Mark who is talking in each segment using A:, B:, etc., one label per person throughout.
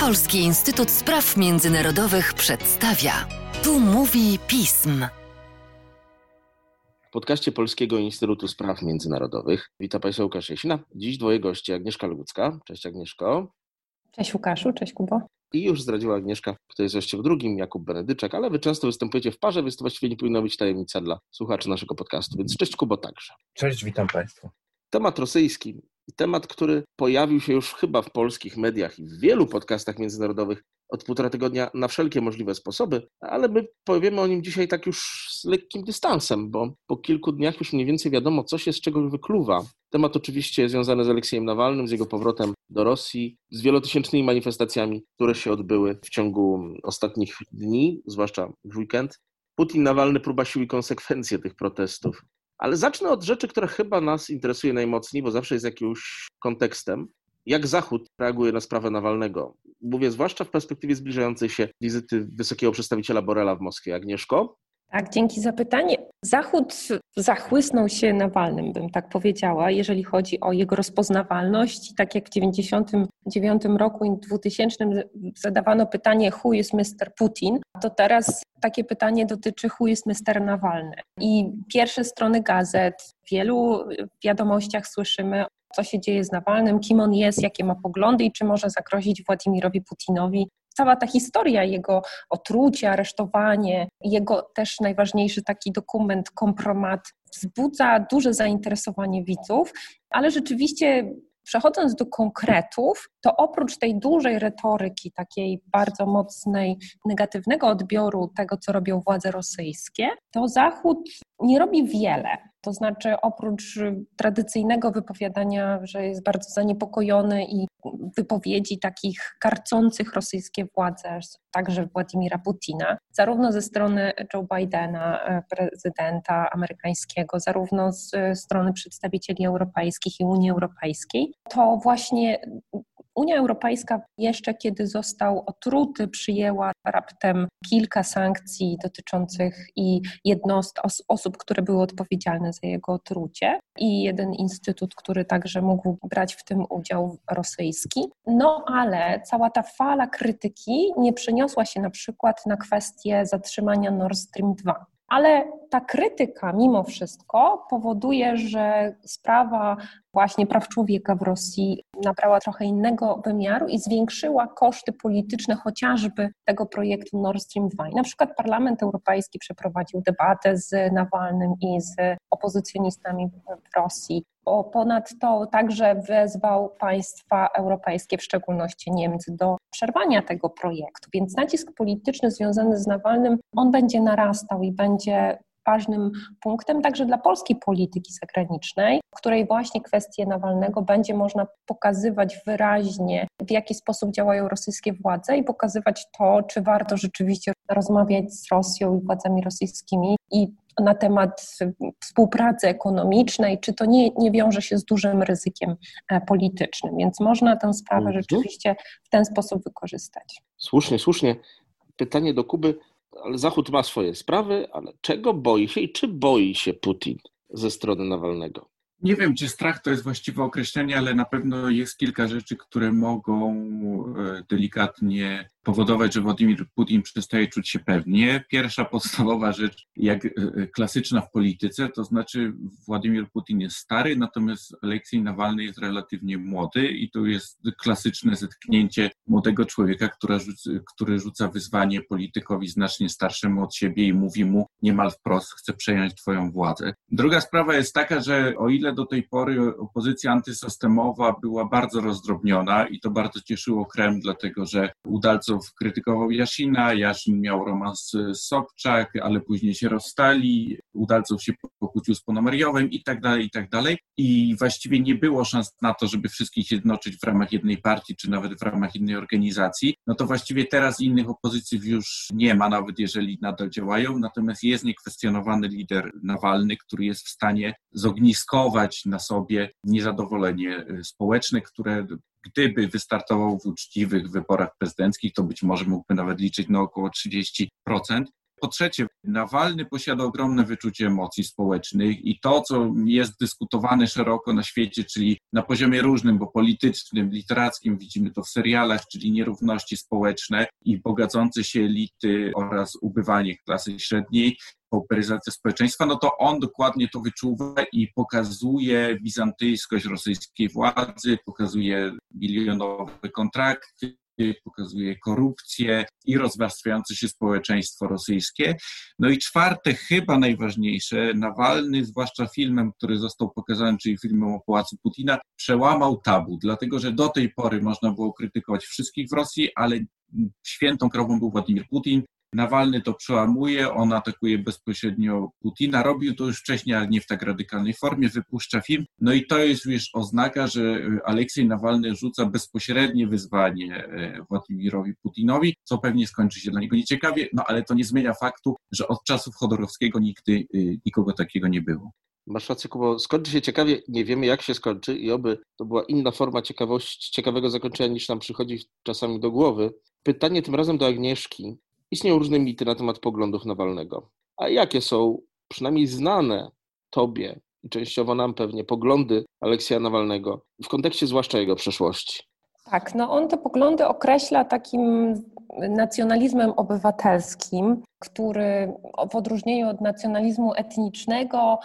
A: Polski Instytut Spraw Międzynarodowych przedstawia. Tu mówi pism.
B: W podcaście Polskiego Instytutu Spraw Międzynarodowych witam Państwa Łukasz Jesina. Dziś dwoje gości, Agnieszka Lugucka. Cześć Agnieszko.
C: Cześć Łukaszu, cześć Kubo.
B: I już zdradziła Agnieszka, kto jest gościem drugim, Jakub Benedyczak, ale wy często występujecie w parze, więc to właściwie nie powinna być tajemnica dla słuchaczy naszego podcastu, więc cześć Kubo także.
D: Cześć, witam Państwa.
B: Temat rosyjski, temat, który pojawił się już chyba w polskich mediach i w wielu podcastach międzynarodowych od półtora tygodnia na wszelkie możliwe sposoby, ale my powiemy o nim dzisiaj tak już z lekkim dystansem, bo po kilku dniach już mniej więcej wiadomo, co się z czego wykluwa. Temat oczywiście związany z Aleksiejem Nawalnym, z jego powrotem do Rosji, z wielotysięcznymi manifestacjami, które się odbyły w ciągu ostatnich dni, zwłaszcza w weekend. Putin, Nawalny, próba siły i konsekwencje tych protestów. Ale zacznę od rzeczy, która chyba nas interesuje najmocniej, bo zawsze jest jakimś kontekstem. Jak Zachód reaguje na sprawę Nawalnego? Mówię zwłaszcza w perspektywie zbliżającej się wizyty wysokiego przedstawiciela Borela w Moskwie. Agnieszko?
C: Tak, dzięki za pytanie. Zachód zachłysnął się Nawalnym, bym tak powiedziała, jeżeli chodzi o jego rozpoznawalność. Tak jak w 1999 roku i 2000 zadawano pytanie who is Mr. Putin, to teraz takie pytanie dotyczy who is Mr. Nawalny. I pierwsze strony gazet, w wielu wiadomościach słyszymy co się dzieje z Nawalnym, kim on jest, jakie ma poglądy i czy może zagrozić Władimirowi Putinowi cała ta historia, jego otrucie, aresztowanie, jego też najważniejszy taki dokument, kompromat, wzbudza duże zainteresowanie widzów, ale rzeczywiście Przechodząc do konkretów, to oprócz tej dużej retoryki, takiej bardzo mocnej, negatywnego odbioru tego, co robią władze rosyjskie, to Zachód nie robi wiele. To znaczy, oprócz tradycyjnego wypowiadania, że jest bardzo zaniepokojony i wypowiedzi takich karcących rosyjskie władze, także Władimira Putina, zarówno ze strony Joe Bidena, e, prezydenta amerykańskiego, zarówno z strony przedstawicieli europejskich i Unii Europejskiej, to właśnie Unia Europejska jeszcze kiedy został otruty, przyjęła raptem kilka sankcji dotyczących i jednostek, osób, które były odpowiedzialne za jego otrucie i jeden instytut, który także mógł brać w tym udział rosyjski. No ale cała ta fala krytyki nie przeniosła się na przykład na kwestię zatrzymania Nord Stream 2 ale ta krytyka mimo wszystko powoduje, że sprawa właśnie praw człowieka w Rosji nabrała trochę innego wymiaru i zwiększyła koszty polityczne chociażby tego projektu Nord Stream 2. I na przykład Parlament Europejski przeprowadził debatę z Nawalnym i z opozycjonistami w Rosji. Bo ponadto także wezwał państwa europejskie, w szczególności Niemcy, do przerwania tego projektu. Więc nacisk polityczny związany z Nawalnym, on będzie narastał i będzie ważnym punktem także dla polskiej polityki zagranicznej, w której właśnie kwestię Nawalnego będzie można pokazywać wyraźnie, w jaki sposób działają rosyjskie władze i pokazywać to, czy warto rzeczywiście rozmawiać z Rosją i władzami rosyjskimi i na temat współpracy ekonomicznej, czy to nie, nie wiąże się z dużym ryzykiem e, politycznym. Więc można tę sprawę mhm. rzeczywiście w ten sposób wykorzystać.
B: Słusznie, słusznie. Pytanie do Kuby ale Zachód ma swoje sprawy, ale czego boi się i czy boi się Putin ze strony Nawalnego?
D: Nie wiem, czy strach to jest właściwe określenie, ale na pewno jest kilka rzeczy, które mogą e, delikatnie powodować, że Władimir Putin przestaje czuć się pewnie. Pierwsza podstawowa rzecz, jak e, e, klasyczna w polityce, to znaczy Władimir Putin jest stary, natomiast Aleksiej Nawalny jest relatywnie młody i to jest klasyczne zetknięcie młodego człowieka, który, który rzuca wyzwanie politykowi znacznie starszemu od siebie i mówi mu niemal wprost, chcę przejąć twoją władzę. Druga sprawa jest taka, że o ile do tej pory opozycja antysystemowa była bardzo rozdrobniona i to bardzo cieszyło Kreml, dlatego że udalców krytykował Jasina, Jasin miał romans z Sobczak, ale później się rozstali, Udalcow się pokłócił z Ponomariowem i tak dalej, i tak dalej. I właściwie nie było szans na to, żeby wszystkich jednoczyć w ramach jednej partii, czy nawet w ramach jednej organizacji. No to właściwie teraz innych opozycji już nie ma, nawet jeżeli nadal działają, natomiast jest niekwestionowany lider Nawalny, który jest w stanie zogniskować na sobie niezadowolenie społeczne, które gdyby wystartował w uczciwych wyborach prezydenckich, to być może mógłby nawet liczyć na około 30%. Po trzecie, Nawalny posiada ogromne wyczucie emocji społecznych i to, co jest dyskutowane szeroko na świecie, czyli na poziomie różnym, bo politycznym, literackim, widzimy to w serialach, czyli nierówności społeczne i bogacące się elity oraz ubywanie klasy średniej, pauperyzacja społeczeństwa, no to on dokładnie to wyczuwa i pokazuje bizantyjskość rosyjskiej władzy, pokazuje milionowe kontrakty, pokazuje korupcję i rozwarstwiające się społeczeństwo rosyjskie. No i czwarte, chyba najważniejsze, Nawalny, zwłaszcza filmem, który został pokazany, czyli filmem o Pałacu Putina, przełamał tabu, dlatego że do tej pory można było krytykować wszystkich w Rosji, ale świętą krową był Władimir Putin, Nawalny to przełamuje, on atakuje bezpośrednio Putina. Robił to już wcześniej, ale nie w tak radykalnej formie, wypuszcza film. No i to jest już oznaka, że Aleksiej Nawalny rzuca bezpośrednie wyzwanie e, Władimirowi Putinowi, co pewnie skończy się dla niego nieciekawie, no ale to nie zmienia faktu, że od czasów Chodorowskiego nigdy nikogo takiego nie było.
B: Masz rację, Kubo. Skończy się ciekawie, nie wiemy jak się skończy i oby to była inna forma ciekawości, ciekawego zakończenia niż nam przychodzi czasami do głowy. Pytanie tym razem do Agnieszki. Istnieją różne mity na temat poglądów Nawalnego. A jakie są przynajmniej znane Tobie i częściowo nam pewnie poglądy Aleksja Nawalnego w kontekście zwłaszcza jego przeszłości?
C: Tak, no on te poglądy określa takim nacjonalizmem obywatelskim, który w odróżnieniu od nacjonalizmu etnicznego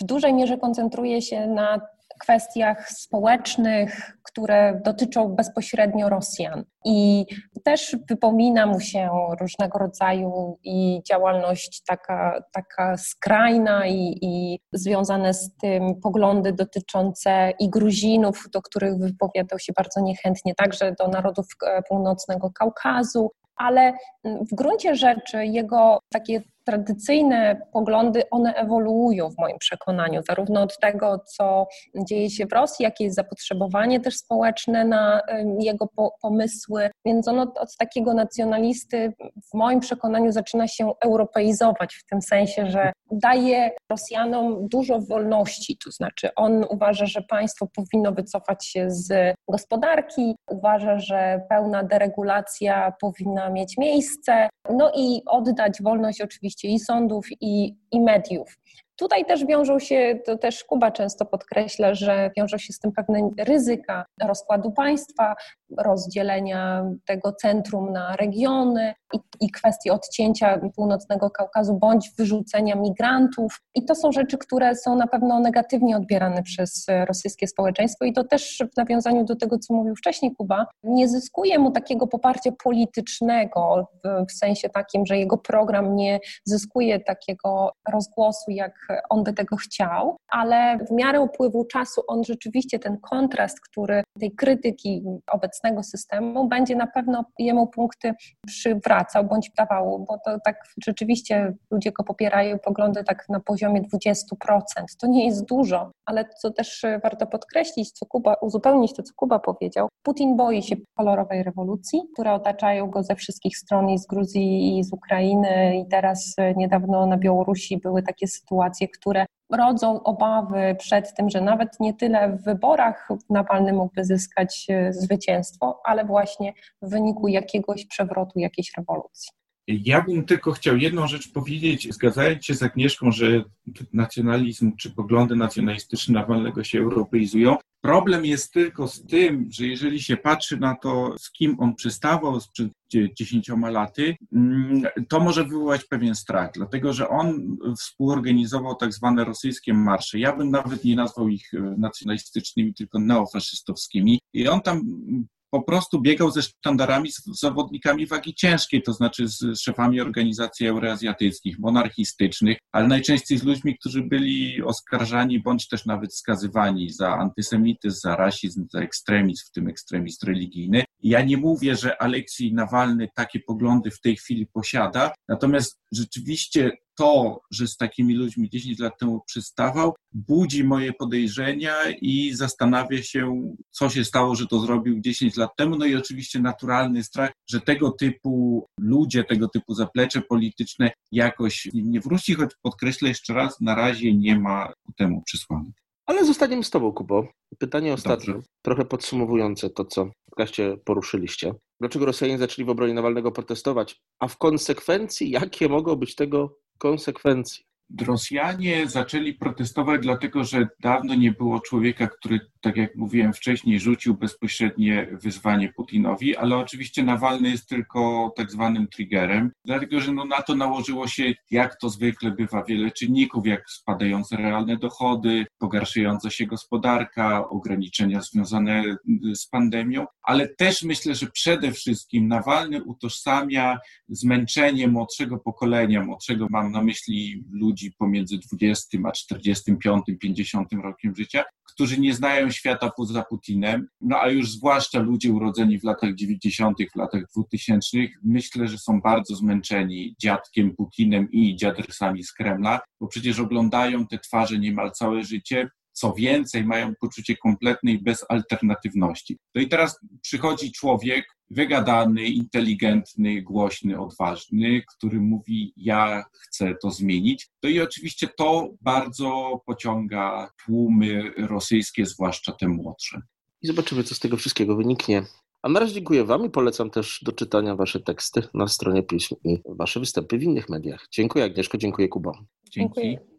C: w dużej mierze koncentruje się na kwestiach społecznych, które dotyczą bezpośrednio Rosjan. I też wypomina mu się różnego rodzaju i działalność taka, taka skrajna i, i związane z tym poglądy dotyczące i Gruzinów, do których wypowiadał się bardzo niechętnie, także do narodów e, północnego Kaukazu, ale w gruncie rzeczy jego takie tradycyjne poglądy, one ewoluują w moim przekonaniu, zarówno od tego, co dzieje się w Rosji, jakie jest zapotrzebowanie też społeczne na jego pomysły, więc on od, od takiego nacjonalisty w moim przekonaniu zaczyna się europeizować w tym sensie, że daje Rosjanom dużo wolności, to znaczy on uważa, że państwo powinno wycofać się z gospodarki, uważa, że pełna deregulacja powinna mieć miejsce, no i oddać wolność oczywiście i sądów, i, i mediów. Tutaj też wiążą się, to też Kuba często podkreśla, że wiążą się z tym pewne ryzyka rozkładu państwa, rozdzielenia tego centrum na regiony i, i kwestii odcięcia północnego Kaukazu bądź wyrzucenia migrantów. I to są rzeczy, które są na pewno negatywnie odbierane przez rosyjskie społeczeństwo i to też w nawiązaniu do tego, co mówił wcześniej Kuba, nie zyskuje mu takiego poparcia politycznego w, w sensie takim, że jego program nie zyskuje takiego rozgłosu, jak on by tego chciał, ale w miarę upływu czasu on rzeczywiście ten kontrast, który tej krytyki obecnego systemu będzie na pewno jemu punkty przywracał bądź dawał, bo to tak rzeczywiście ludzie go popierają poglądy tak na poziomie 20%. To nie jest dużo, ale co też warto podkreślić, co Kuba, uzupełnić to, co Kuba powiedział, Putin boi się kolorowej rewolucji, które otaczają go ze wszystkich stron i z Gruzji i z Ukrainy i teraz niedawno na Białorusi były takie sytuacje, które rodzą obawy przed tym, że nawet nie tyle w wyborach Nawalny mógłby zyskać e, zwycięstwo, ale właśnie w wyniku jakiegoś przewrotu, jakiejś rewolucji.
D: Ja bym tylko chciał jedną rzecz powiedzieć, zgadzając się z Agnieszką, że nacjonalizm czy poglądy nacjonalistyczne Nawalnego się europeizują. Problem jest tylko z tym, że jeżeli się patrzy na to, z kim on przystawał sprzed dziesięcioma laty, mm, to może wywołać pewien strach, dlatego że on współorganizował tak zwane rosyjskie marsze. Ja bym nawet nie nazwał ich e, nacjonalistycznymi, tylko neofaszystowskimi. I on tam po prostu biegał ze sztandarami z zawodnikami wagi ciężkiej, to znaczy z szefami organizacji euroazjatyckich, monarchistycznych, ale najczęściej z ludźmi, którzy byli oskarżani bądź też nawet skazywani za antysemityzm, za rasizm, za ekstremizm, w tym ekstremizm religijny. Ja nie mówię, że Aleksiej Nawalny takie poglądy w tej chwili posiada, natomiast rzeczywiście to, że z takimi ludźmi 10 lat temu przystawał, budzi moje podejrzenia i zastanawia się, co się stało, że to zrobił 10 lat temu. No i oczywiście naturalny strach, że tego typu ludzie, tego typu zaplecze polityczne jakoś nie wróci, choć podkreślę jeszcze raz, na razie nie ma temu przesłanek.
B: Ale zostaniemy z Tobą, Kubo. Pytanie ostatnie, Dobrze. trochę podsumowujące to, co w podcaście poruszyliście. dlaczego Rosjanie zaczęli w obronie Nawalnego protestować, a w konsekwencji, jakie mogą być tego konsekwencje?
D: Rosjanie zaczęli protestować, dlatego że dawno nie było człowieka, który, tak jak mówiłem wcześniej, rzucił bezpośrednie wyzwanie Putinowi, ale oczywiście Nawalny jest tylko tak zwanym triggerem, dlatego że no na to nałożyło się, jak to zwykle bywa, wiele czynników, jak spadające realne dochody, pogarszająca się gospodarka, ograniczenia związane z pandemią, ale też myślę, że przede wszystkim Nawalny utożsamia zmęczenie młodszego pokolenia, młodszego mam na myśli ludzi pomiędzy 20 a 45, 50 rokiem życia, którzy nie znają świata poza Putinem, no a już zwłaszcza ludzie urodzeni w latach 90., w latach 2000, myślę, że są bardzo zmęczeni dziadkiem Putinem i dziadrysami z Kremla, bo przecież oglądają te twarze niemal całe życie, co więcej, mają poczucie kompletnej bezalternatywności. No i teraz przychodzi człowiek wygadany, inteligentny, głośny, odważny, który mówi: Ja chcę to zmienić. No i oczywiście to bardzo pociąga tłumy rosyjskie, zwłaszcza te młodsze.
B: I zobaczymy, co z tego wszystkiego wyniknie. A na razie dziękuję Wam i polecam też do czytania Wasze teksty na stronie Pism i Wasze występy w innych mediach. Dziękuję Agnieszko, dziękuję Kuba.
D: Dzięki.
C: Dziękuję.